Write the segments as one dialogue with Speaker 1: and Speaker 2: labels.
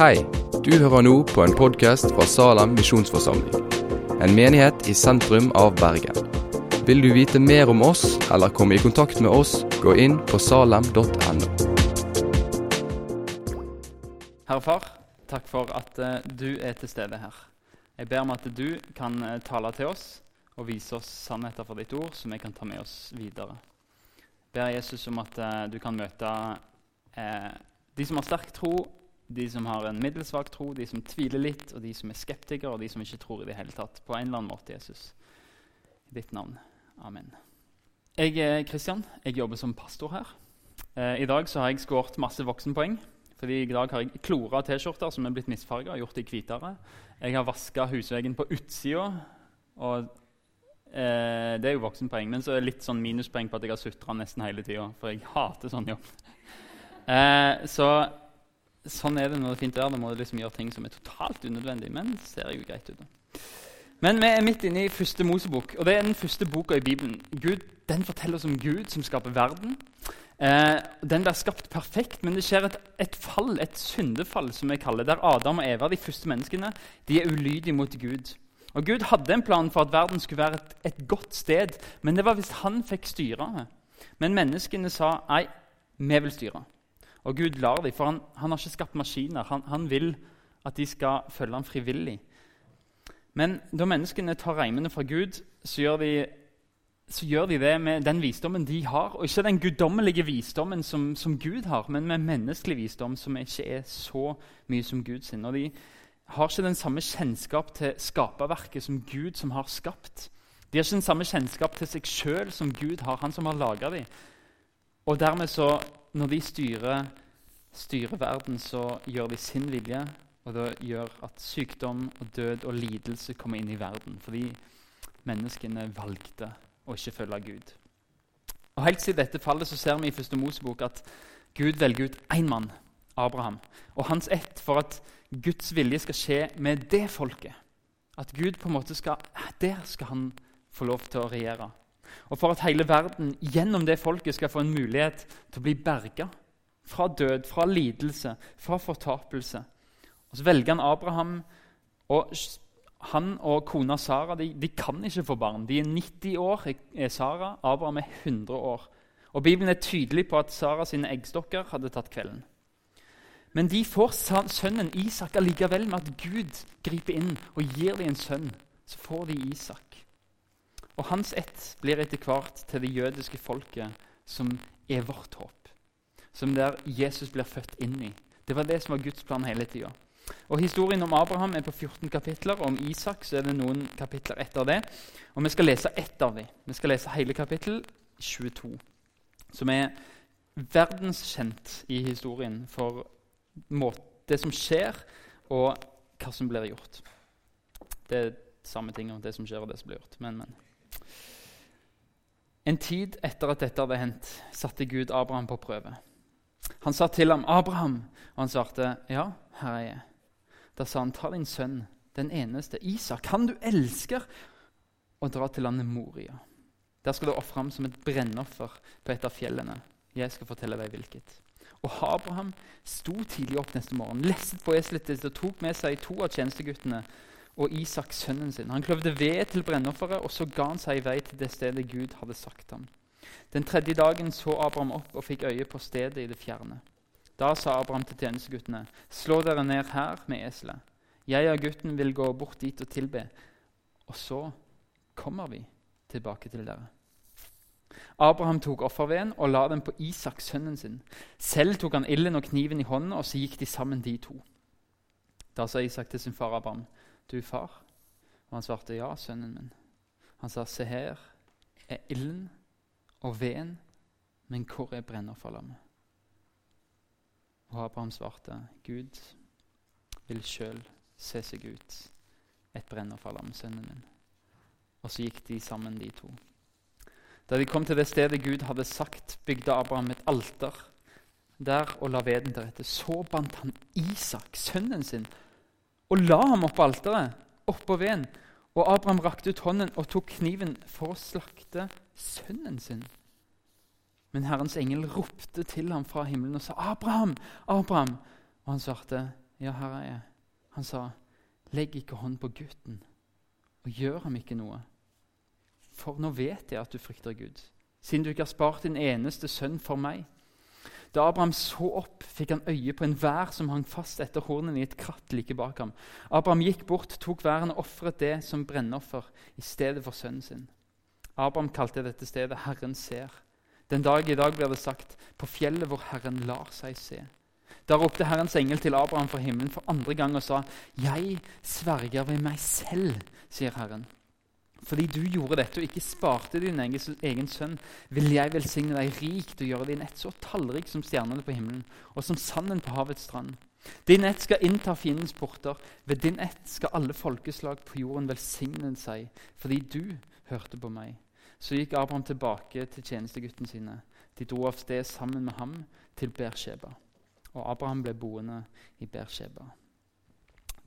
Speaker 1: Hei, du hører nå på en podkast fra Salem misjonsforsamling. En menighet i sentrum av Bergen. Vil du vite mer om oss eller komme i kontakt med oss, gå inn på salem.no.
Speaker 2: Herre Far, takk for at eh, du er til stede her. Jeg ber om at du kan eh, tale til oss og vise oss sannheter fra ditt ord som vi kan ta med oss videre. Jeg ber Jesus om at eh, du kan møte eh, de som har sterk tro, de som har en middelsvak tro, de som tviler litt, og de som er skeptikere, og de som ikke tror i det hele tatt. På en eller annen måte, Jesus. I ditt navn. Amen. Jeg er Kristian. Jeg jobber som pastor her. Eh, I dag så har jeg skåret masse voksenpoeng. Fordi I dag har jeg klora T-skjorter som er blitt misfarga og gjort de hvitere. Jeg har vaska husveggen på utsida. Og eh, det er jo voksenpoeng. Men så er det litt sånn minuspoeng på at jeg har sutra nesten hele tida. For jeg hater sånn jobb. Eh, så sånn er det når det er fint vær. Da må du liksom gjøre ting som er totalt unødvendig, men det ser jo greit ut. da. Men vi er midt inne i første Mosebok, og det er den første boka i Bibelen. Gud, den forteller oss om Gud som skaper verden. Eh, den blir skapt perfekt, men det skjer et, et, fall, et syndefall, som vi kaller der Adam og Eva, de første menneskene, de er ulydige mot Gud. Og Gud hadde en plan for at verden skulle være et, et godt sted, men det var hvis han fikk styre. Men menneskene sa nei, vi vil styre. Og Gud lar dem, for han, han har ikke skapt maskiner. Han, han, vil at de skal følge ham frivillig. Men da menneskene tar reimene fra Gud, så gjør, de, så gjør de det med den visdommen de har. Og ikke den guddommelige visdommen som, som, Gud har, men med menneskelig visdom som ikke er så mye som Gud sin. Og de har ikke den samme kjennskap til skaperverket som Gud som har skapt. De har ikke den samme kjennskap til seg sjøl som Gud har, han som har laga dem. Og dermed så når de styrer, styrer, verden, så gjør de sin vilje. Og det gjør at sykdom og død og lidelse kommer inn i verden. Fordi menneskene valgte å ikke følge Gud. Og Helt siden dette fallet så ser vi i første Mosebok at Gud velger ut én mann, Abraham, og hans ett for at Guds vilje skal skje med det folket. At Gud på en måte skal, Der skal han få lov til å regjere. Og for at hele verden gjennom det folket skal få en mulighet til å bli berga fra død, fra lidelse, fra fortapelse. Og Så velger han Abraham. og Han og kona Sara de, de kan ikke få barn. De er 90 år, er Sara. Abraham er 100 år. Og Bibelen er tydelig på at Sara sine eggstokker hadde tatt kvelden. Men de får sønnen Isak allikevel med at Gud griper inn og gir dem en sønn. Så får de Isak. Og hans ett blir etter hvert til det jødiske folket, som er vårt håp. Som der Jesus blir født inn i. Det var det som var Guds plan hele tida. Og Historien om Abraham er på 14 kapitler, og om Isak så er det noen kapitler etter det. Og Vi skal lese ett av dem. Vi skal lese hele kapittel 22, som er verdenskjent i historien for det som skjer, og hva som blir gjort. Det er samme ting om det som skjer, og det som blir gjort. Men, men. En tid etter at dette hadde hendt, satte Gud Abraham på prøve. Han sa til ham, 'Abraham', og han svarte, 'Ja, her er jeg'. Da sa han, 'Ta din sønn, den eneste, Isak, han du elsker, og dra til landet Moria.' Der skal du ofre ham som et brennoffer på et av fjellene. Jeg skal fortelle deg hvilket. Og Abraham sto tidlig opp neste morgen, lesset på eselet og tok med seg to av tjenesteguttene og Isak sønnen sin. Han kløvde ved til brennofferet, og så ga han seg i vei til det stedet Gud hadde sagt ham. Den tredje dagen så Abraham opp og fikk øye på stedet i det fjerne. Da sa Abraham til tjenesteguttene.: Slå dere ned her med eselet. Jeg og gutten vil gå bort dit og tilbe. Og så kommer vi tilbake til dere. Abraham tok offerveden og la den på Isak, sønnen sin. Selv tok han ilden og kniven i hånden, og så gikk de sammen, de to. Da sa Isak til sin far Abraham.: du, far? Og han svarte, ja, sønnen min. Han sa, se her er ilden og veden, men hvor er brennofferlammet? Og Abraham svarte, Gud vil sjøl se seg ut et brennofferlam, sønnen min. Og så gikk de sammen, de to. Da de kom til det stedet Gud hadde sagt, bygde Abraham et alter der og la veden rette, Så bandt han Isak, sønnen sin, og la ham oppå alteret, oppå veden. Og Abraham rakte ut hånden og tok kniven for å slakte sønnen sin. Men Herrens engel ropte til ham fra himmelen og sa, 'Abraham, Abraham!' Og han svarte, Ja, her er jeg. Han sa, legg ikke hånd på gutten, og gjør ham ikke noe. For nå vet jeg at du frykter Gud, siden du ikke har spart din eneste sønn for meg. Da Abraham så opp, fikk han øye på en vær som hang fast etter hornene i et kratt like bak ham. Abraham gikk bort, tok væren og ofret det som brennoffer i stedet for sønnen sin. Abraham kalte dette stedet 'Herren ser'. Den dag i dag blir det sagt 'på fjellet hvor Herren lar seg se'. Da ropte Herrens engel til Abraham fra himmelen for andre gang og sa, 'Jeg sverger ved meg selv', sier Herren. Fordi du gjorde dette og ikke sparte din egen sønn, vil jeg velsigne deg rikt og gjøre din ett så tallrik som stjernene på himmelen og som sanden på havets strand. Din ett skal innta fiendens porter. Ved din ett skal alle folkeslag på jorden velsigne seg, fordi du hørte på meg. Så gikk Abraham tilbake til tjenestegutten sine. De dro av sted sammen med ham til Bersheba. Og Abraham ble boende i Bersheba.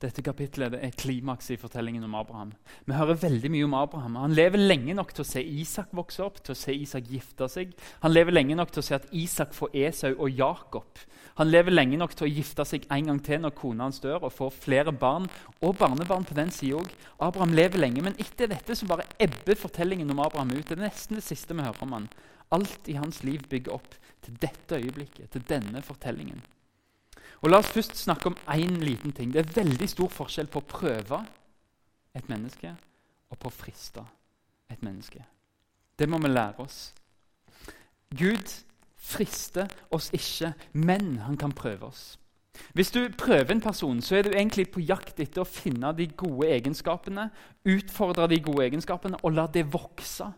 Speaker 2: Dette kapitlet er klimakset i fortellingen om Abraham. Vi hører veldig mye om Abraham. Han lever lenge nok til å se Isak vokse opp, til å se Isak gifte seg. Han lever lenge nok til å se at Isak får Esau og Jakob. Han lever lenge nok til å gifte seg en gang til når kona hans dør, og får flere barn og barnebarn på den sida òg. Abraham lever lenge, men etter dette så bare ebber fortellingen om Abraham ut. Det er nesten det siste vi hører om han. Alt i hans liv bygger opp til dette øyeblikket, til denne fortellingen. Og La oss først snakke om én liten ting. Det er veldig stor forskjell på å prøve et menneske og på å friste et menneske. Det må vi lære oss. Gud frister oss ikke, men han kan prøve oss. Hvis du prøver en person, så er du egentlig på jakt etter å finne de gode egenskapene, utfordre de gode egenskapene og la det vokse.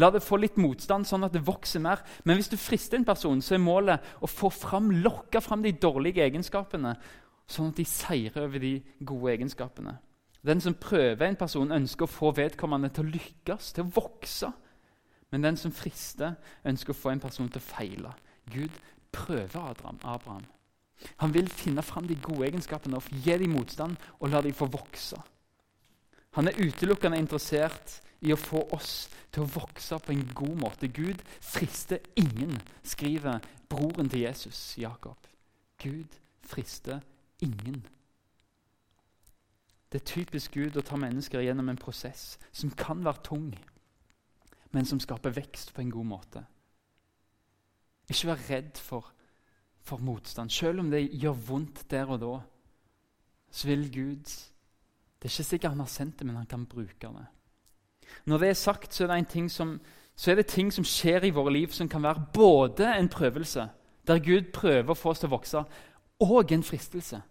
Speaker 2: La det få litt motstand, sånn at det vokser mer. Men hvis du frister en person, så er målet å få fram, lokke fram de dårlige egenskapene, sånn at de seirer over de gode egenskapene. Den som prøver en person, ønsker å få vedkommende til å lykkes, til å vokse. Men den som frister, ønsker å få en person til å feile. Gud prøver Abraham. Han vil finne fram de gode egenskapene og gi dem motstand og la dem få vokse. Han er utelukkende interessert i å få oss til å vokse på en god måte. Gud frister ingen, skriver broren til Jesus, Jakob. Gud frister ingen. Det er typisk Gud å ta mennesker gjennom en prosess som kan være tung, men som skaper vekst på en god måte. Ikke vær redd for, for motstand. Selv om det gjør vondt der og da, så vil Gud Det er ikke sikkert han har sendt det, men han kan bruke det. Når det er sagt, så er det, som, så er det ting som skjer i våre liv som kan være både en prøvelse, der Gud prøver å få oss til å vokse, og en fristelse,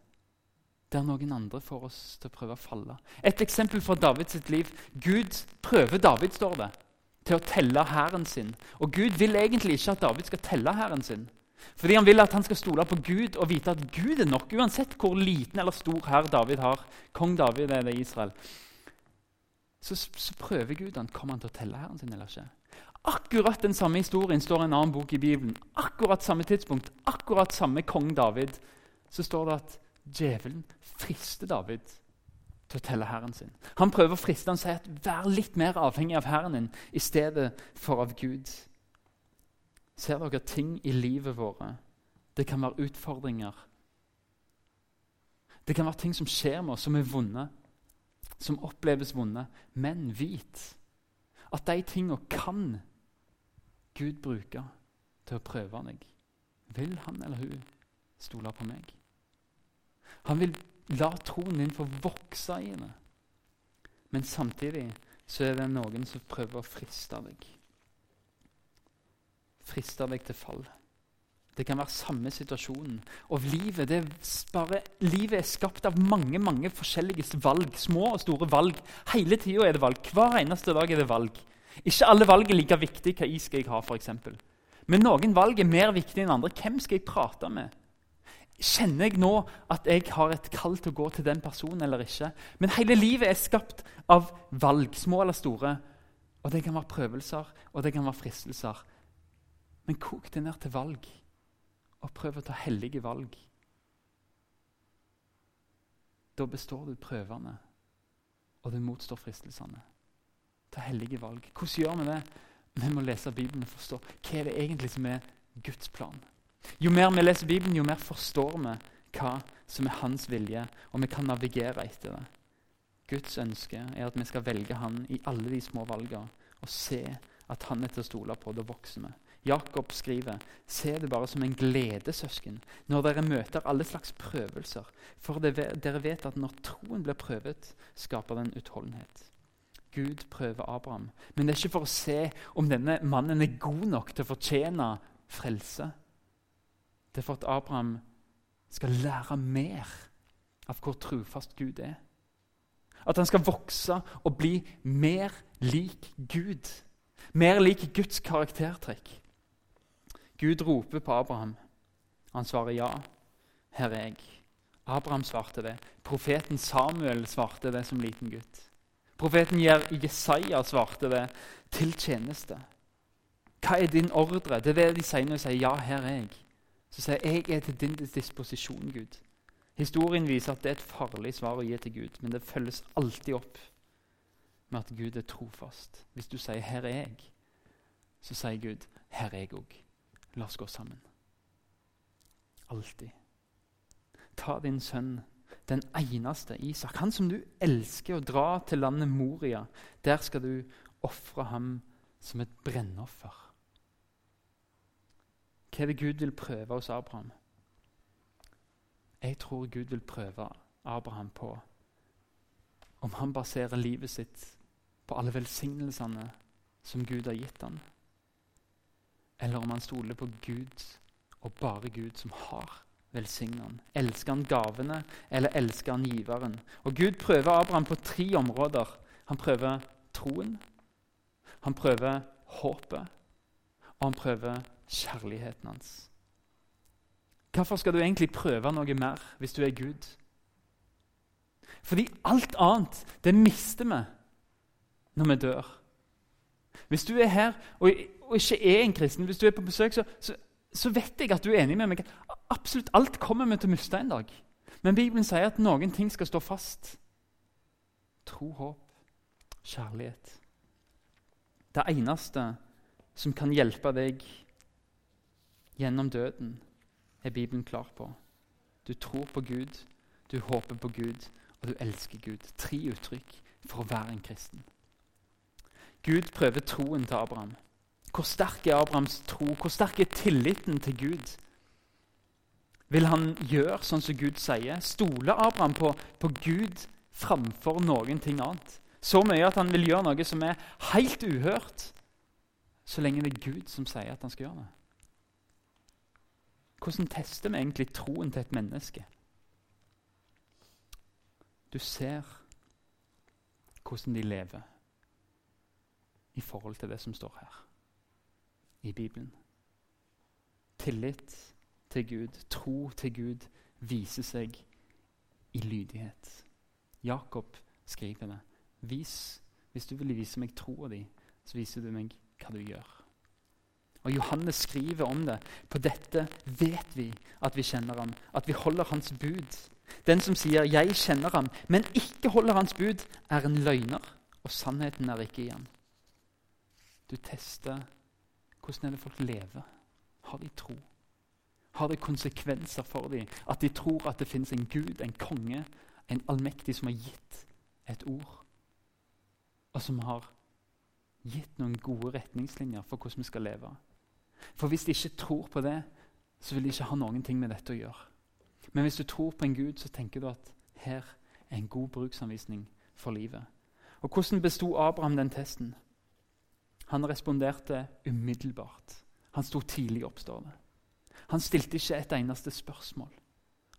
Speaker 2: der noen andre får oss til å prøve å falle. Et eksempel fra Davids liv. Gud prøver David, står det, til å telle hæren sin. Og Gud vil egentlig ikke at David skal telle hæren sin. Fordi han vil at han skal stole på Gud og vite at Gud er nok, uansett hvor liten eller stor herr David har. Kong David er det i Israel så, så prøver Gud han, kommer han til å telle herren sin eller ikke. Akkurat den samme historien står i en annen bok i Bibelen. Akkurat samme tidspunkt, akkurat samme kong David. Så står det at djevelen frister David til å telle herren sin. Han prøver å friste han sier at vær litt mer avhengig av herren din i stedet for av Gud. Ser dere ting i livet våre? Det kan være utfordringer. Det kan være ting som skjer med oss, som er vonde som oppleves vonde. Men vit at de tingene kan Gud bruke til å prøve deg. Vil han eller hun stole på meg? Han vil la troen din få vokse i det. Men samtidig så er det noen som prøver å friste deg. Friste deg til fall. Det kan være samme situasjonen. Og livet, er bare, livet er skapt av mange mange forskjellige valg. Små og store valg. Hele tida er det valg. Hver eneste dag er det valg. Ikke alle valg er like viktige. Hva is skal jeg ha, f.eks. Men noen valg er mer viktige enn andre. Hvem skal jeg prate med? Kjenner jeg nå at jeg har et kall til å gå til den personen eller ikke? Men hele livet er skapt av valg, små eller store. Og det kan være prøvelser, og det kan være fristelser. Men kok det ned til valg og prøv å ta hellige valg. Da består du prøvene, og du motstår fristelsene. Ta hellige valg. Hvordan gjør vi det? Vi må lese Bibelen og forstå hva er det egentlig som er Guds plan. Jo mer vi leser Bibelen, jo mer forstår vi hva som er hans vilje, og vi kan navigere etter det. Guds ønske er at vi skal velge han i alle de små valgene og se at han er til å stole på. Da vokser vi. Jakob skriver, se det bare som en glede, søsken, når dere møter alle slags prøvelser. For dere vet at når troen blir prøvet, skaper den utholdenhet. Gud prøver Abraham, men det er ikke for å se om denne mannen er god nok til å fortjene frelse. Det er for at Abraham skal lære mer av hvor trufast Gud er. At han skal vokse og bli mer lik Gud. Mer lik Guds karaktertrekk. Gud roper på Abraham. Han svarer ja. Her er jeg. Abraham svarte det. Profeten Samuel svarte det som liten gutt. Profeten Jesaja svarte det til tjeneste. Hva er din ordre? Det er det de sier når de sier 'ja, her er jeg'. Så sier jeg 'jeg er til din disposisjon, Gud'. Historien viser at det er et farlig svar å gi til Gud, men det følges alltid opp med at Gud er trofast. Hvis du sier 'her er jeg', så sier Gud 'her er jeg òg'. La oss gå sammen. Alltid. Ta din sønn, den eneste Isak, han som du elsker å dra til landet Moria. Der skal du ofre ham som et brennoffer. Hva er det Gud vil prøve hos Abraham? Jeg tror Gud vil prøve Abraham på om han baserer livet sitt på alle velsignelsene som Gud har gitt ham eller om han stoler på Gud og bare Gud som har velsignet han. Elsker han gavene, eller elsker han giveren? Og Gud prøver Abraham på tre områder. Han prøver troen, han prøver håpet, og han prøver kjærligheten hans. Hvorfor skal du egentlig prøve noe mer hvis du er Gud? Fordi alt annet, det mister vi når vi dør. Hvis du er her og og ikke er en kristen, hvis du er på besøk, så, så, så, vet jeg at du er enig med meg. Absolutt alt kommer vi til å miste en dag. Men Bibelen sier at noen ting skal stå fast. Tro, håp, kjærlighet. Det eneste som kan hjelpe deg gjennom døden, er Bibelen klar på. Du tror på Gud, du håper på Gud, og du elsker Gud. Tre uttrykk for å være en kristen. Gud prøver troen til Abraham. Hvor sterk er Abrahams tro? Hvor sterk er tilliten til Gud? Vil han gjøre sånn som Gud sier? Stoler Abraham på, på Gud framfor noen ting annet? Så mye at han vil gjøre noe som er helt uhørt, så lenge det er Gud som sier at han skal gjøre det. Hvordan tester vi egentlig troen til et menneske? Du ser hvordan de lever i forhold til det som står her i Bibelen. Tillit til Gud, tro til Gud, viser seg i lydighet. Jakob skriver det. Vis, hvis du vil vise meg troa di, så viser du meg hva du gjør. Og Johannes skriver om det. På dette vet vi at vi kjenner ham, at vi holder hans bud. Den som sier 'jeg kjenner ham', men ikke holder hans bud, er en løgner, og sannheten er ikke i ham. Du tester hvordan er det folk lever? Har de tro? Har det konsekvenser for dem at de tror at det finnes en Gud, en konge, en allmektig som har gitt et ord, og som har gitt noen gode retningslinjer for hvordan vi skal leve? For hvis de ikke tror på det, så vil de ikke ha noen ting med dette å gjøre. Men hvis du tror på en Gud, så tenker du at her er en god bruksanvisning for livet. Og Hvordan besto Abraham den testen? Han responderte umiddelbart. Han sto tidlig opp, står det. Han stilte ikke et eneste spørsmål.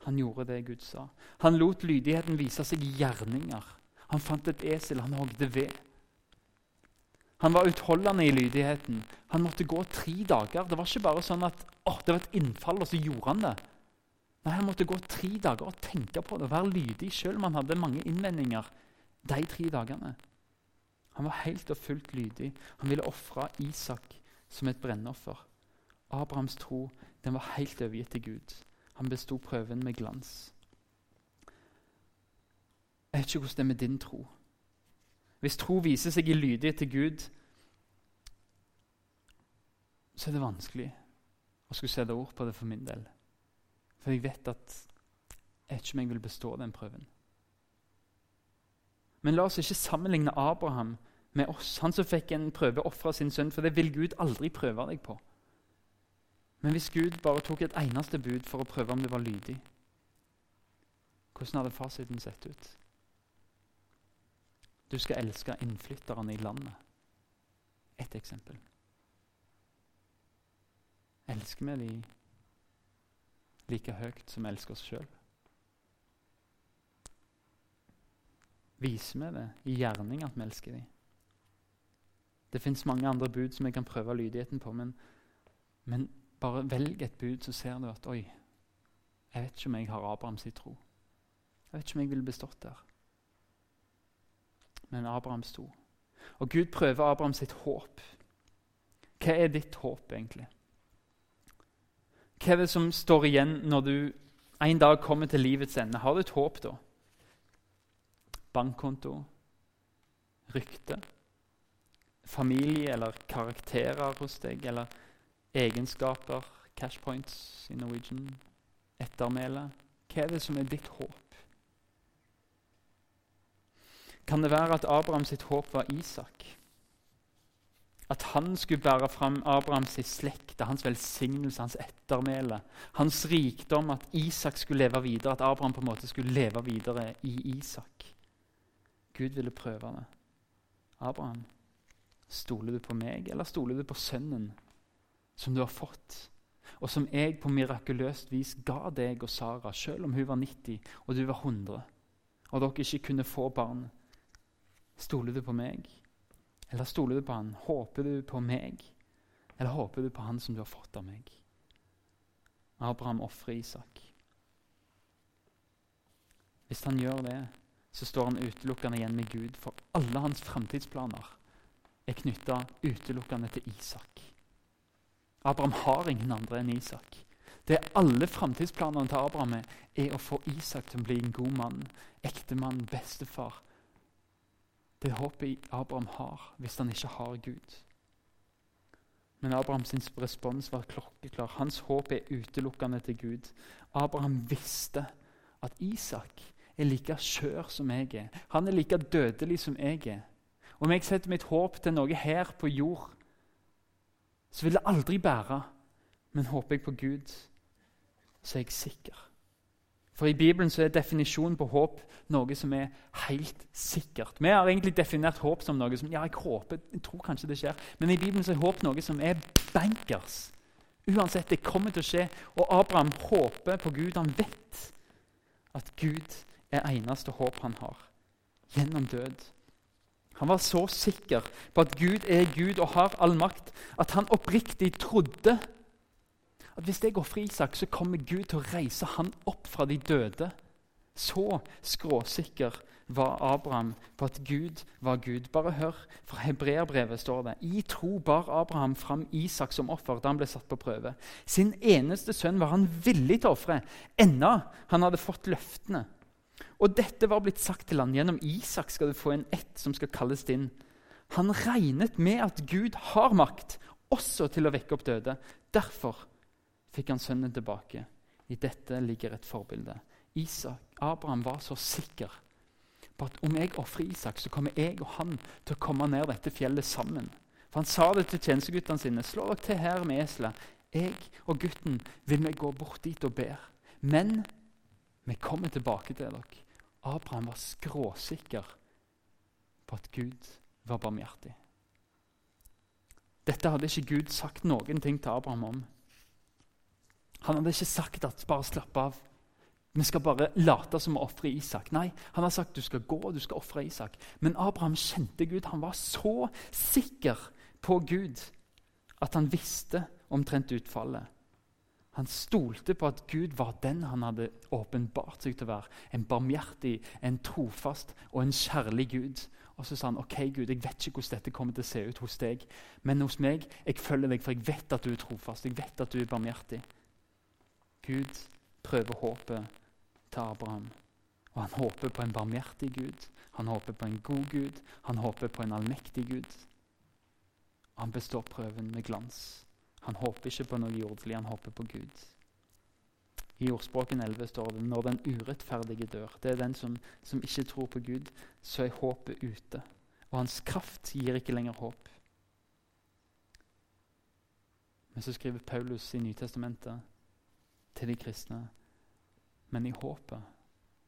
Speaker 2: Han gjorde det Gud sa. Han lot lydigheten vise seg gjerninger. Han fant et esel, han hogde ved. Han var utholdende i lydigheten. Han måtte gå tre dager. Det var ikke bare sånn at å, det var et innfall, og så gjorde han det. Nei, Han måtte gå tre dager og tenke på det, være lydig selv om han hadde mange innvendinger de tre dagene. Han var helt og fullt lydig. Han ville ofre Isak som et brennoffer. Abrahams tro den var helt overgitt til Gud. Han besto prøven med glans. Jeg vet ikke hvordan det er med din tro. Hvis tro viser seg i lydighet til Gud, så er det vanskelig å skulle sette ord på det for min del. For jeg vet at Jeg vet ikke om jeg vil bestå den prøven. Men la oss ikke sammenligne Abraham med oss, han som fikk en prøve å ofre sin sønn, for det vil Gud aldri prøve deg på. Men hvis Gud bare tok et eneste bud for å prøve om det var lydig, hvordan hadde fasiten sett ut? Du skal elske innflytterne i landet. Ett eksempel. Elsker vi de like høyt som vi elsker oss sjøl? Viser vi det i gjerning at vi elsker dem? Det fins mange andre bud som jeg kan prøve lydigheten på, men, men bare velg et bud, så ser du at Oi, jeg vet ikke om jeg har Abrahams tro. Jeg vet ikke om jeg ville bestått der. Men Abraham sto. Og Gud prøver Abraham sitt håp. Hva er ditt håp, egentlig? Hva er det som står igjen når du en dag kommer til livets ende? Har du et håp da? Bankkonto? Rykte? Familie eller karakterer hos deg? Eller egenskaper? Cash points i Norwegian? Ettermæle? Hva er det som er ditt håp? Kan det være at Abraham sitt håp var Isak? At han skulle bære fram Abrahams slekt, hans velsignelse, hans ettermæle, hans rikdom, at Isak skulle leve videre, at Abraham på en måte skulle leve videre i Isak. Gud ville prøve det. Abraham, stoler du på meg, eller stoler du på sønnen som du har fått, og som jeg på mirakuløst vis ga deg og Sara, selv om hun var 90 og du var 100, og dere ikke kunne få barn? Stoler du på meg, eller stoler du på han? Håper du på meg, eller håper du på han som du har fått av meg? Abraham ofrer Isak. Hvis han gjør det, så står han utelukkende igjen med Gud, for alle hans framtidsplaner er knytta utelukkende til Isak. Abraham har ingen andre enn Isak. Det er Alle framtidsplanene til Abraham er å få Isak til å bli en god mann, ektemann, bestefar, det håpet Abraham har hvis han ikke har Gud. Men Abrahams respons var klokkeklar. Hans håp er utelukkende til Gud. Abraham visste at Isak er like skjør som jeg er. Han er like dødelig som jeg er. Om jeg setter mitt håp til noe her på jord, så vil det aldri bære. Men håper jeg på Gud, så er jeg sikker. For I Bibelen så er definisjonen på håp noe som er helt sikkert. Vi har egentlig definert håp som noe som ja, jeg håper, jeg tror kanskje det skjer. Men i Bibelen så er håp noe som er bankers. Uansett, det kommer til å skje. Og Abraham håper på Gud. Han vet at Gud er eneste håp han har. Gjennom død. Han var så sikker på at Gud er Gud og har all makt, at han oppriktig trodde at hvis jeg ofrer Isak, så kommer Gud til å reise han opp fra de døde. Så skråsikker var Abraham på at Gud var Gud. Bare hør, fra hebreerbrevet står det I tro bar Abraham fram Isak som offer da han ble satt på prøve. Sin eneste sønn var han villig til å ofre, enda han hadde fått løftene. Og dette var blitt sagt til han, Gjennom Isak skal du få en ett som skal kalles din. Han regnet med at Gud har makt, også til å vekke opp døde. Derfor fikk han sønnen tilbake. I dette ligger et forbilde. Isak, Abraham var så sikker på at om jeg ofrer Isak, så kommer jeg og han til å komme ned dette fjellet sammen. For Han sa det til tjenesteguttene sine. Slå dere til her med eselet. Jeg og gutten vil vi gå bort dit og ber. Men vi kommer tilbake til dere. Abraham var skråsikker på at Gud var barmhjertig. Dette hadde ikke Gud sagt noen ting til Abraham om. Han hadde ikke sagt at bare slapp av. Vi skal bare late som å ofre Isak. Nei, han har sagt du skal gå og du skal ofre Isak. Men Abraham kjente Gud. Han var så sikker på Gud at han visste omtrent utfallet. Han stolte på at Gud var den han hadde åpenbart seg til å være. En barmhjertig, en trofast og en kjærlig Gud. Og så sa han ok Gud, jeg vet ikke hvordan dette kommer til å se ut hos deg, men hos meg jeg følger deg, for jeg vet at du er trofast. jeg vet at du er barmhjertig. Gud prøver håpet til Abraham. Og han håper på en barmhjertig Gud, han håper på en god Gud, han håper på en allmektig Gud. Og han består prøven med glans. Han håper ikke på noe jordelig, han håper på Gud. I ordspråken 11 står det når den urettferdige dør. Det er den som, som ikke tror på Gud. Så er håpet ute. Og hans kraft gir ikke lenger håp. Men så skriver Paulus i Nytestamentet til de kristne Men i håpet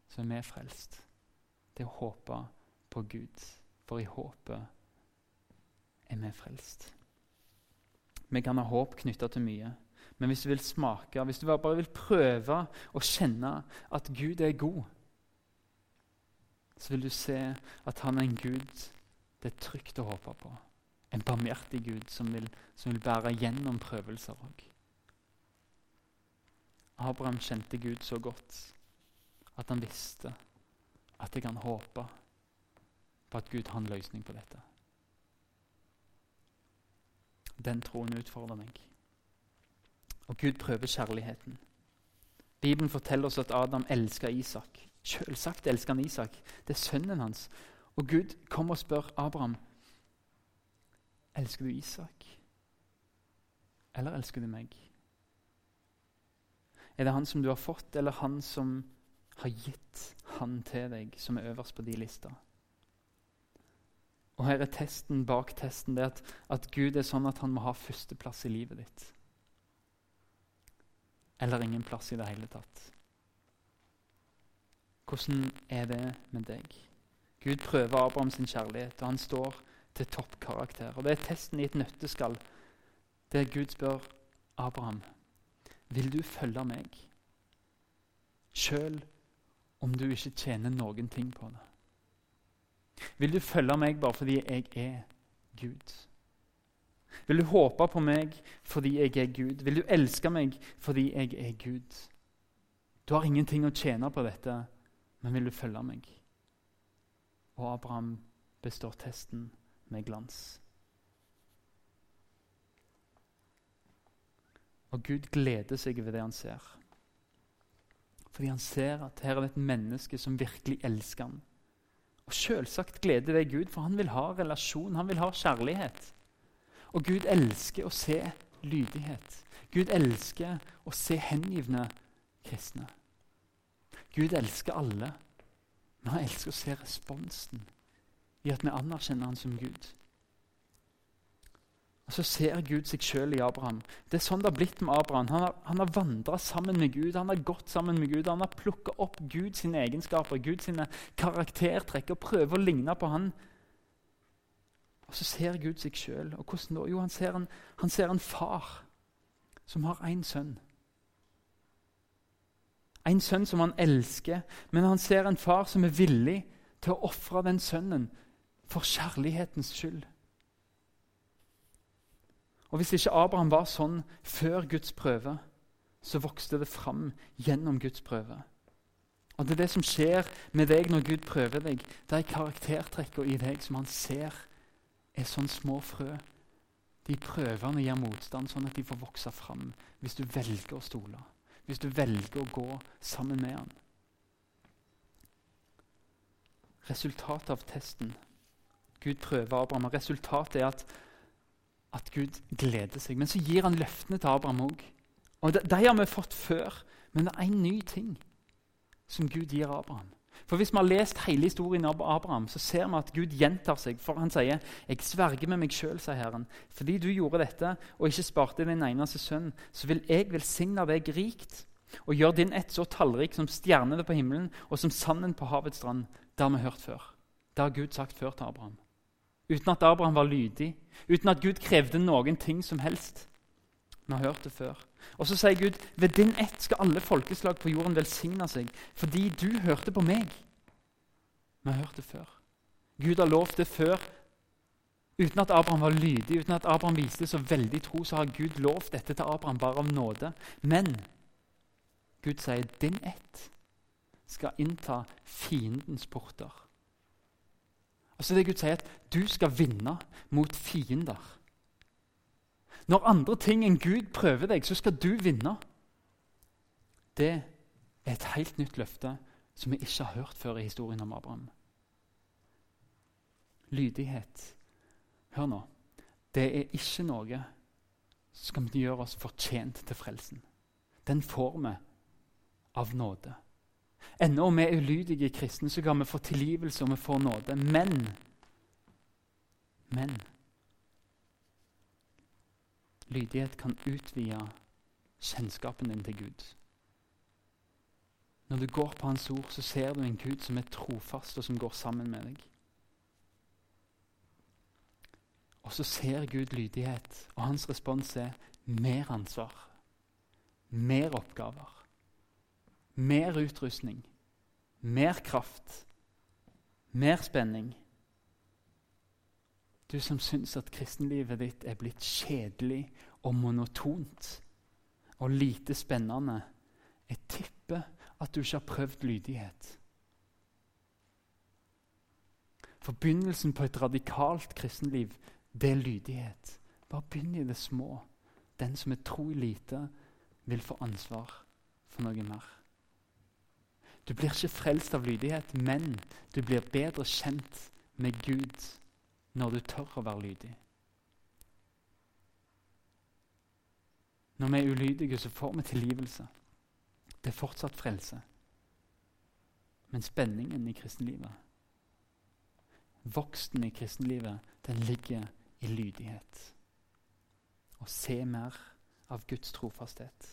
Speaker 2: så er vi frelst. Det er å håpe på Gud. For i håpet er vi frelst. Vi kan ha håp knytta til mye. Men hvis du vil smake, hvis du bare vil prøve å kjenne at Gud er god, så vil du se at han er en Gud det er trygt å håpe på. En barmhjertig Gud som vil, som vil bære gjennom prøvelser òg. Abraham kjente Gud så godt at han visste at jeg kan håpe på at Gud har en løsning på dette. Den troen utfordrer meg. Og Gud prøver kjærligheten. Bibelen forteller oss at Adam elsker Isak. Selvsagt elsker han Isak. Det er sønnen hans. Og Gud kommer og spør Abraham elsker du Isak, eller elsker du meg. Er det han som du har fått, eller han som har gitt han til deg, som er øverst på de lista? Og her er testen bak testen det at, at Gud er sånn at han må ha førsteplass i livet ditt eller ingen plass i det hele tatt. Hvordan er det med deg? Gud prøver Abraham sin kjærlighet, og han står til toppkarakter. Og Det er testen i et nøtteskall, der Gud spør Abraham vil du følge meg, sjøl om du ikke tjener noen ting på det. Vil du følge meg bare fordi jeg er Gud? Vil du håpe på meg fordi jeg er Gud? Vil du elske meg fordi jeg er Gud? Du har ingenting å tjene på dette, men vil du følge meg? Og Abraham består testen med glans. Og Gud gleder seg over det han ser. Fordi han ser at her er det et menneske som virkelig elsker ham. Og Selvsagt gleder det Gud, for han vil ha relasjon, han vil ha kjærlighet. Og Gud elsker å se lydighet. Gud elsker å se hengivne kristne. Gud elsker alle, men han elsker å se responsen i at vi anerkjenner han som Gud. Og Så ser Gud seg sjøl i Abraham. Det er sånn det har blitt med Abraham. Han har, han har vandra sammen med Gud, han har gått sammen med Gud. Han har plukka opp Guds egenskaper, Guds karaktertrekk og prøver å ligne på han. Og så ser Gud seg sjøl. Og hvordan da? Jo, han ser, en, han ser en far som har én sønn. En sønn som han elsker, men han ser en far som er villig til å ofre den sønnen for kjærlighetens skyld. Og Hvis ikke Abraham var sånn før Guds prøve, så vokste det fram gjennom Guds prøve. Og Det er det som skjer med deg når Gud prøver deg. Det er karaktertrekkene i deg som han ser er sånn små frø. De prøvene gir motstand, sånn at de får vokse fram hvis du velger å stole. Hvis du velger å gå sammen med han. Resultatet av testen Gud prøver Abraham, og resultatet er at, at Gud gleder seg. Men så gir han løftene til Abraham òg. Og de, de har vi fått før, men det er en ny ting som Gud gir Abraham. For Hvis vi har lest hele historien av Abraham, så ser vi at Gud gjentar seg. For Han sier, 'Jeg sverger med meg sjøl', sier Herren. 'Fordi du gjorde dette og ikke sparte din eneste sønn, så vil jeg velsigne deg rikt' 'og gjøre din ett så tallrik som stjernene på himmelen og som sanden på havets strand.' Det har vi hørt før. Det har Gud sagt før til Abraham. Uten at Abraham var lydig, uten at Gud krevde noen ting som helst. Vi har hørt det før. Og så sier Gud ved din ett skal alle folkeslag på jorden velsigne seg, fordi du hørte på meg. Vi har hørt det før. Gud har lovt det før. Uten at Abraham var lydig, uten at Abraham viste så veldig tro, så har Gud lovt dette til Abraham bare av nåde. Men Gud sier din ett skal innta fiendens porter. Altså det Gud sier, at du skal vinne mot fiender. Når andre ting enn Gud prøver deg, så skal du vinne. Det er et helt nytt løfte som vi ikke har hørt før i historien om Abraham. Lydighet. Hør nå. Det er ikke noe som skal gjøre oss fortjent til frelsen. Den får vi av nåde. Ennå om vi er ulydige kristne, så kan vi få tilgivelse og vi får nåde. Men Men lydighet kan utvide kjennskapen din til Gud. Når du går på Hans ord, så ser du en Gud som er trofast, og som går sammen med deg. Og så ser Gud lydighet, og hans respons er mer ansvar, mer oppgaver, mer utrustning, mer kraft, mer spenning. Du som syns at kristenlivet ditt er blitt kjedelig og monotont og lite spennende, jeg tipper at du ikke har prøvd lydighet. For på et radikalt kristenliv, det er lydighet. Bare begynn i det små. Den som er tro i lite, vil få ansvar for noe mer. Du blir ikke frelst av lydighet, men du blir bedre kjent med Gud når du tør å være lydig. Når vi er ulydige, så får vi tilgivelse. Det er fortsatt frelse. Men spenningen i kristenlivet, voksten i kristenlivet, den ligger i lydighet. Å se mer av Guds trofasthet.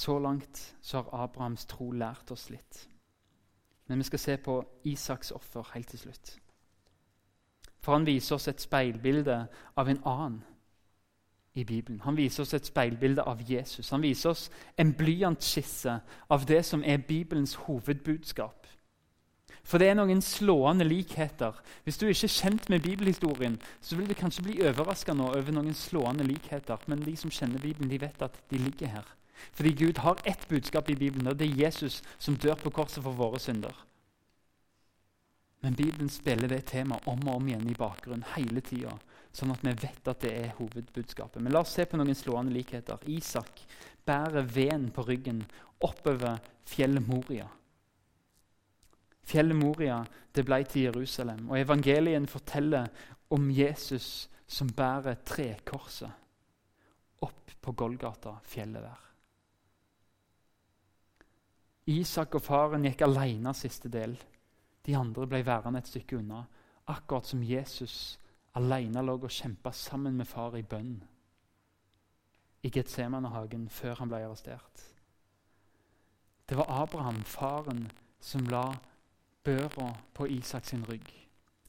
Speaker 2: Så langt så har Abrahams tro lært oss litt. Men vi skal se på Isaks offer helt til slutt. For han viser oss et speilbilde av en annen i Bibelen. Han viser oss et speilbilde av Jesus. Han viser oss en blyantskisse av det som er Bibelens hovedbudskap. For det er noen slående likheter. Hvis du ikke er kjent med bibelhistorien, så vil du kanskje bli overraska over noen slående likheter, men de som kjenner Bibelen, de vet at de ligger her. Fordi Gud har ett budskap i Bibelen, og det er Jesus som dør på korset for våre synder. Men Bibelen spiller det temaet om og om igjen i bakgrunnen hele tida, sånn at vi vet at det er hovedbudskapet. Men la oss se på noen slående likheter. Isak bærer veden på ryggen oppover fjellet Moria. Fjellet Moria det ble til Jerusalem, og evangelien forteller om Jesus som bærer trekorset opp på Golgata, fjellet der. Isak og faren gikk alene siste del. De andre ble værende et stykke unna, akkurat som Jesus alene lå og kjempa sammen med far i bønn i Getsemanehagen før han ble arrestert. Det var Abraham, faren, som la børa på Isaks rygg.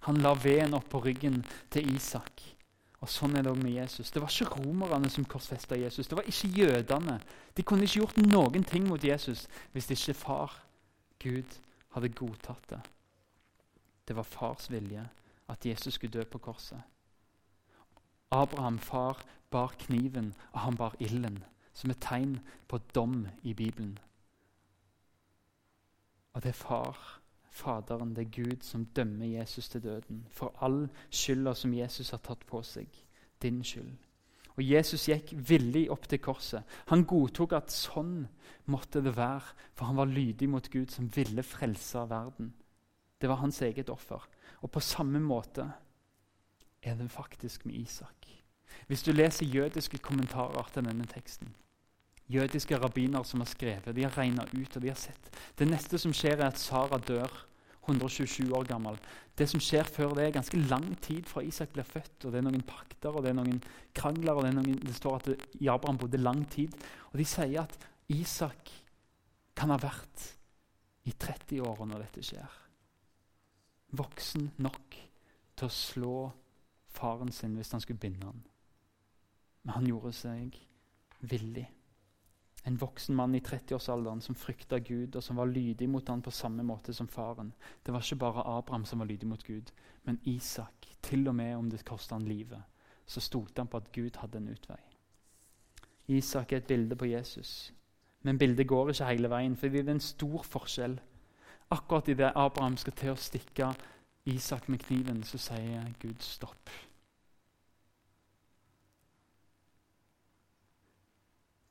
Speaker 2: Han la veden opp på ryggen til Isak. Og Sånn er det òg med Jesus. Det var ikke romerne som korsfesta Jesus. Det var ikke jødene. De kunne ikke gjort noen ting mot Jesus hvis ikke far, Gud, hadde godtatt det. Det var fars vilje at Jesus skulle dø på korset. Abraham, far, bar kniven, og han bar ilden, som et tegn på dom i Bibelen. Og det er far, Faderen, det er Gud, som dømmer Jesus til døden for all skylda som Jesus har tatt på seg. Din skyld. Og Jesus gikk villig opp til korset. Han godtok at sånn måtte det være, for han var lydig mot Gud, som ville frelse verden. Det var hans eget offer. Og på samme måte er det faktisk med Isak. Hvis du leser jødiske kommentarer til denne teksten Jødiske rabbiner som har skrevet, de har regna ut og de har sett Det neste som skjer, er at Sara dør. 127 år gammel. Det som skjer før det, er ganske lang tid fra Isak blir født. og Det er noen pakter og det er noen krangler. og Det, noen, det står at det, Abraham bodde lang tid. Og De sier at Isak kan ha vært i 30 år når dette skjer voksen nok til å slå faren sin hvis han skulle binde han. Men han gjorde seg villig. En voksen mann i 30-årsalderen som frykta Gud, og som var lydig mot han på samme måte som faren. Det var ikke bare Abraham som var lydig mot Gud, men Isak. Til og med om det kosta han livet, så stolte han på at Gud hadde en utvei. Isak er et bilde på Jesus, men bildet går ikke hele veien, for det er en stor forskjell Akkurat idet Abraham skal til å stikke Isak med kniven, så sier Gud stopp.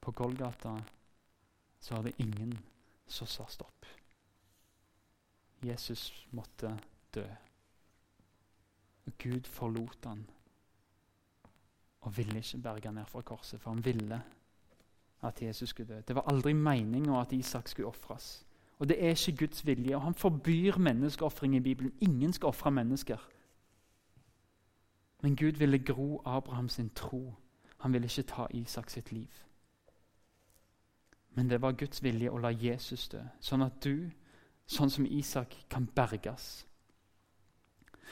Speaker 2: På Golgata så var det ingen som sa stopp. Jesus måtte dø. Og Gud forlot han og ville ikke berge ned fra korset, for han ville at Jesus skulle dø. Det var aldri meninga at Isak skulle ofres. Og det er ikke Guds vilje. Og han forbyr menneskeofring i Bibelen. Ingen skal ofre mennesker. Men Gud ville gro Abraham sin tro. Han ville ikke ta Isak sitt liv. Men det var Guds vilje å la Jesus dø, sånn at du, sånn som Isak, kan berges.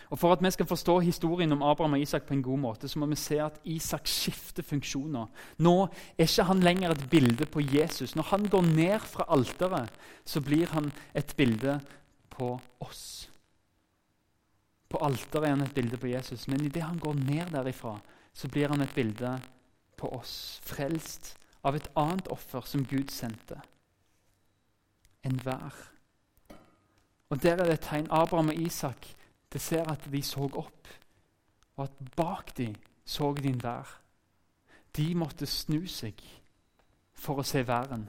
Speaker 2: Og For at vi skal forstå historien om Abraham og Isak på en god måte, så må vi se at Isak skifter funksjoner. Nå er ikke han lenger et bilde på Jesus. Når han går ned fra alteret, så blir han et bilde på oss. På alteret er han et bilde på Jesus, men idet han går ned derifra, så blir han et bilde på oss. Frelst av et annet offer som Gud sendte. Enhver. Og der er det et tegn. Abraham og Isak det ser at de så opp, og at bak dem så de en vær. De måtte snu seg for å se væren.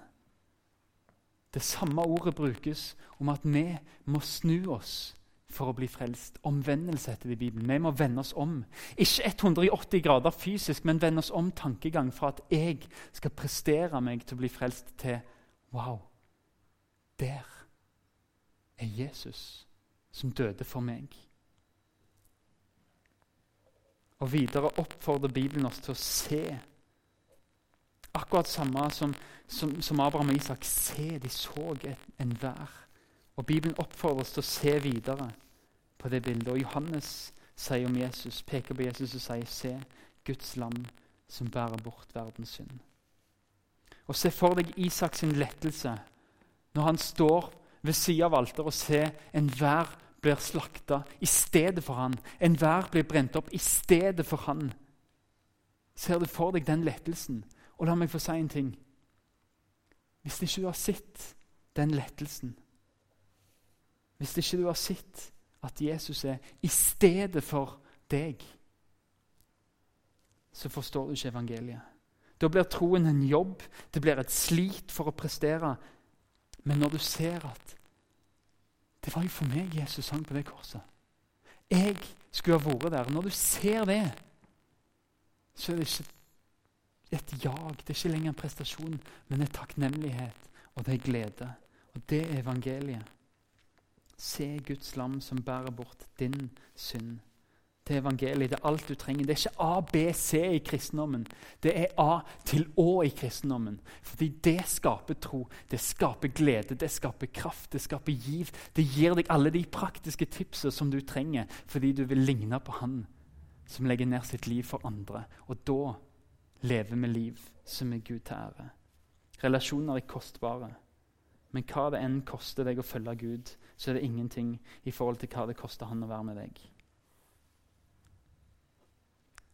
Speaker 2: Det samme ordet brukes om at vi må snu oss for å bli frelst. Omvendelse heter det i Bibelen. Vi må vende oss om. Ikke 180 grader fysisk, men vende oss om tankegang fra at jeg skal prestere meg til å bli frelst, til wow, der er Jesus som døde for meg. Og videre oppfordrer Bibelen oss til å se. Akkurat samme som, som, som Abraham og Isak. Se, de så en vær. Og Bibelen oppfordrer oss til å se videre på det bildet. Og Johannes sier om Jesus, peker på Jesus og sier, se, Guds lam som bærer bort verdens synd. Og Se for deg Isaks lettelse når han står ved siden av alteret og ser enhver blir slakta i stedet for han. Enhver blir brent opp i stedet for han. Ser du for deg den lettelsen? Og la meg få si en ting. Hvis ikke du har sett den lettelsen Hvis ikke du har sett at Jesus er i stedet for deg, så forstår du ikke evangeliet. Da blir troen en jobb, det blir et slit for å prestere. Men når du ser at det var jo for meg Jesus sang på det korset. Jeg skulle ha vært der. Når du ser det, så er det ikke et jag. Det er ikke lenger en prestasjon, men en takknemlighet, og det er glede. Og det er evangeliet. Se Guds lam som bærer bort din synd Det er evangeliet. Det er alt du trenger. Det er ikke A, B, C i kristendommen. Det er A til Å i kristendommen. Fordi det skaper tro, det skaper glede, det skaper kraft, det skaper giv. Det gir deg alle de praktiske tipsene som du trenger fordi du vil ligne på Han som legger ned sitt liv for andre. Og da lever vi liv som er Gud til ære. Relasjoner er kostbare. Men hva det enn koster deg å følge Gud, så er det ingenting i forhold til hva det koster Han å være med deg.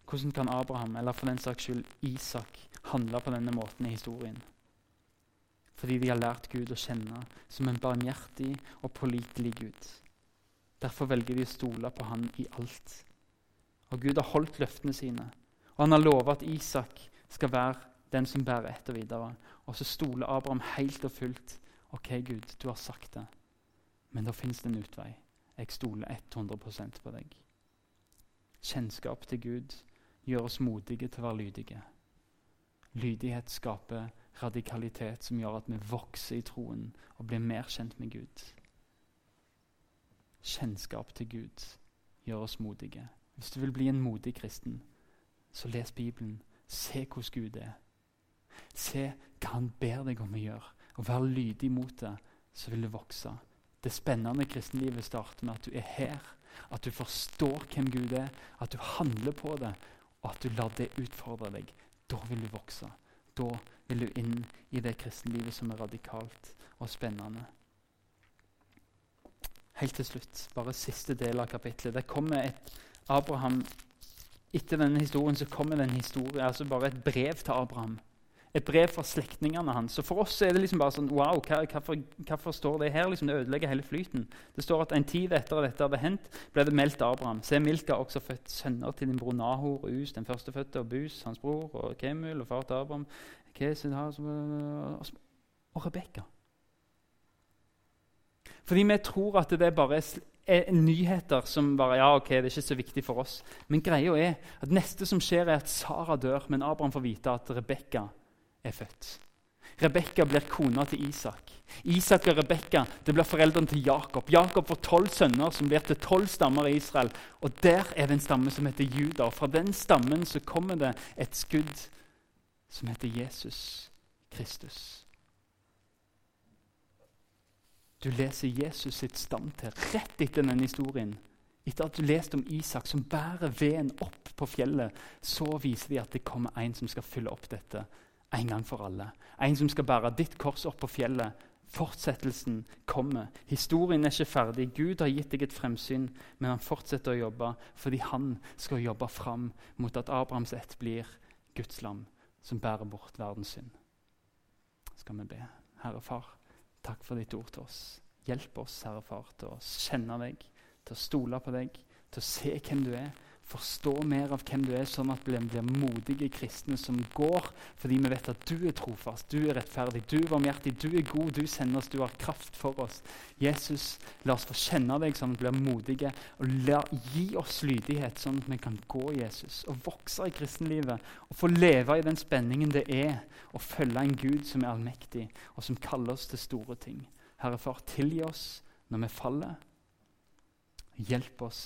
Speaker 2: Hvordan kan Abraham, eller for den saks skyld Isak, handle på denne måten i historien? Fordi de har lært Gud å kjenne som en barmhjertig og pålitelig Gud. Derfor velger de å stole på han i alt. Og Gud har holdt løftene sine. Og han har lovet at Isak skal være den som bærer etter videre. Og så stoler Abraham helt og fullt. OK, Gud, du har sagt det, men da fins det en utvei. Jeg stoler 100% på deg. Kjennskap til Gud gjør oss modige til å være lydige. Lydighet skaper radikalitet som gjør at vi vokser i troen og blir mer kjent med Gud. Kjennskap til Gud gjør oss modige. Hvis du vil bli en modig kristen, så les Bibelen. Se hvordan Gud er. Se hva Han ber deg om å gjøre. Og være lydig mot det, så vil du vokse. Det spennende kristenlivet starter med at du er her. At du forstår hvem Gud er, at du handler på det, og at du lar det utfordre deg. Da vil du vokse. Da vil du inn i det kristenlivet som er radikalt og spennende. Helt til slutt, bare siste del av kapittelet. Det kommer et Abraham, Etter denne historien så kommer det en historie, altså bare et brev til Abraham et brev fra slektningene hans. Så For oss er det liksom bare sånn Wow, hvorfor, hvorfor, står det her? Liksom, det ødelegger hele flyten. Det står at en tid etter at dette hadde hendt, ble det meldt Abraham. Se, Milka har også født sønner til din bror Nahor og Us, den førstefødte, og Bus, hans bror, og Kemul, og far til Abraham, og Rebekka. Fordi vi tror at det bare er nyheter som bare ja, ok, det er ikke så viktig for oss. Men greia er at neste som skjer, er at Sara dør, men Abraham får vite at Rebekka er født. Rebekka blir kona til Isak. Isak og Rebekka blir foreldrene til Jakob. Jakob får tolv sønner som blir til tolv stammer i Israel. Og Der er det en stamme som heter Juda. Og Fra den stammen så kommer det et skudd som heter Jesus Kristus. Du leser Jesus sitt stamtid rett etter denne historien. Etter at du leste om Isak som bærer veden opp på fjellet, så viser de at det kommer en som skal fylle opp dette en gang for alle. En som skal bære ditt kors opp på fjellet. Fortsettelsen kommer. Historien er ikke ferdig. Gud har gitt deg et fremsyn, men han fortsetter å jobbe fordi han skal jobbe fram mot at Abrahams ett blir Guds lam som bærer bort verdens synd. Skal vi be. Herre Far, takk for ditt ord til oss. Hjelp oss, Herre Far, til å kjenne deg til å stole på deg, til å se hvem du er, forstå mer av hvem du er, sånn at vi blir modige kristne som går fordi vi vet at du er trofast, du er rettferdig, du er varmhjertig, du er god, du sender oss, du har kraft for oss. Jesus, la oss få kjenne deg sånn at vi blir modige, og la, gi oss lydighet sånn at vi kan gå Jesus og vokse i kristenlivet og få leve i den spenningen det er å følge en Gud som er allmektig, og som kaller oss til store ting. Herre Far, tilgi oss når vi faller. Hjelp oss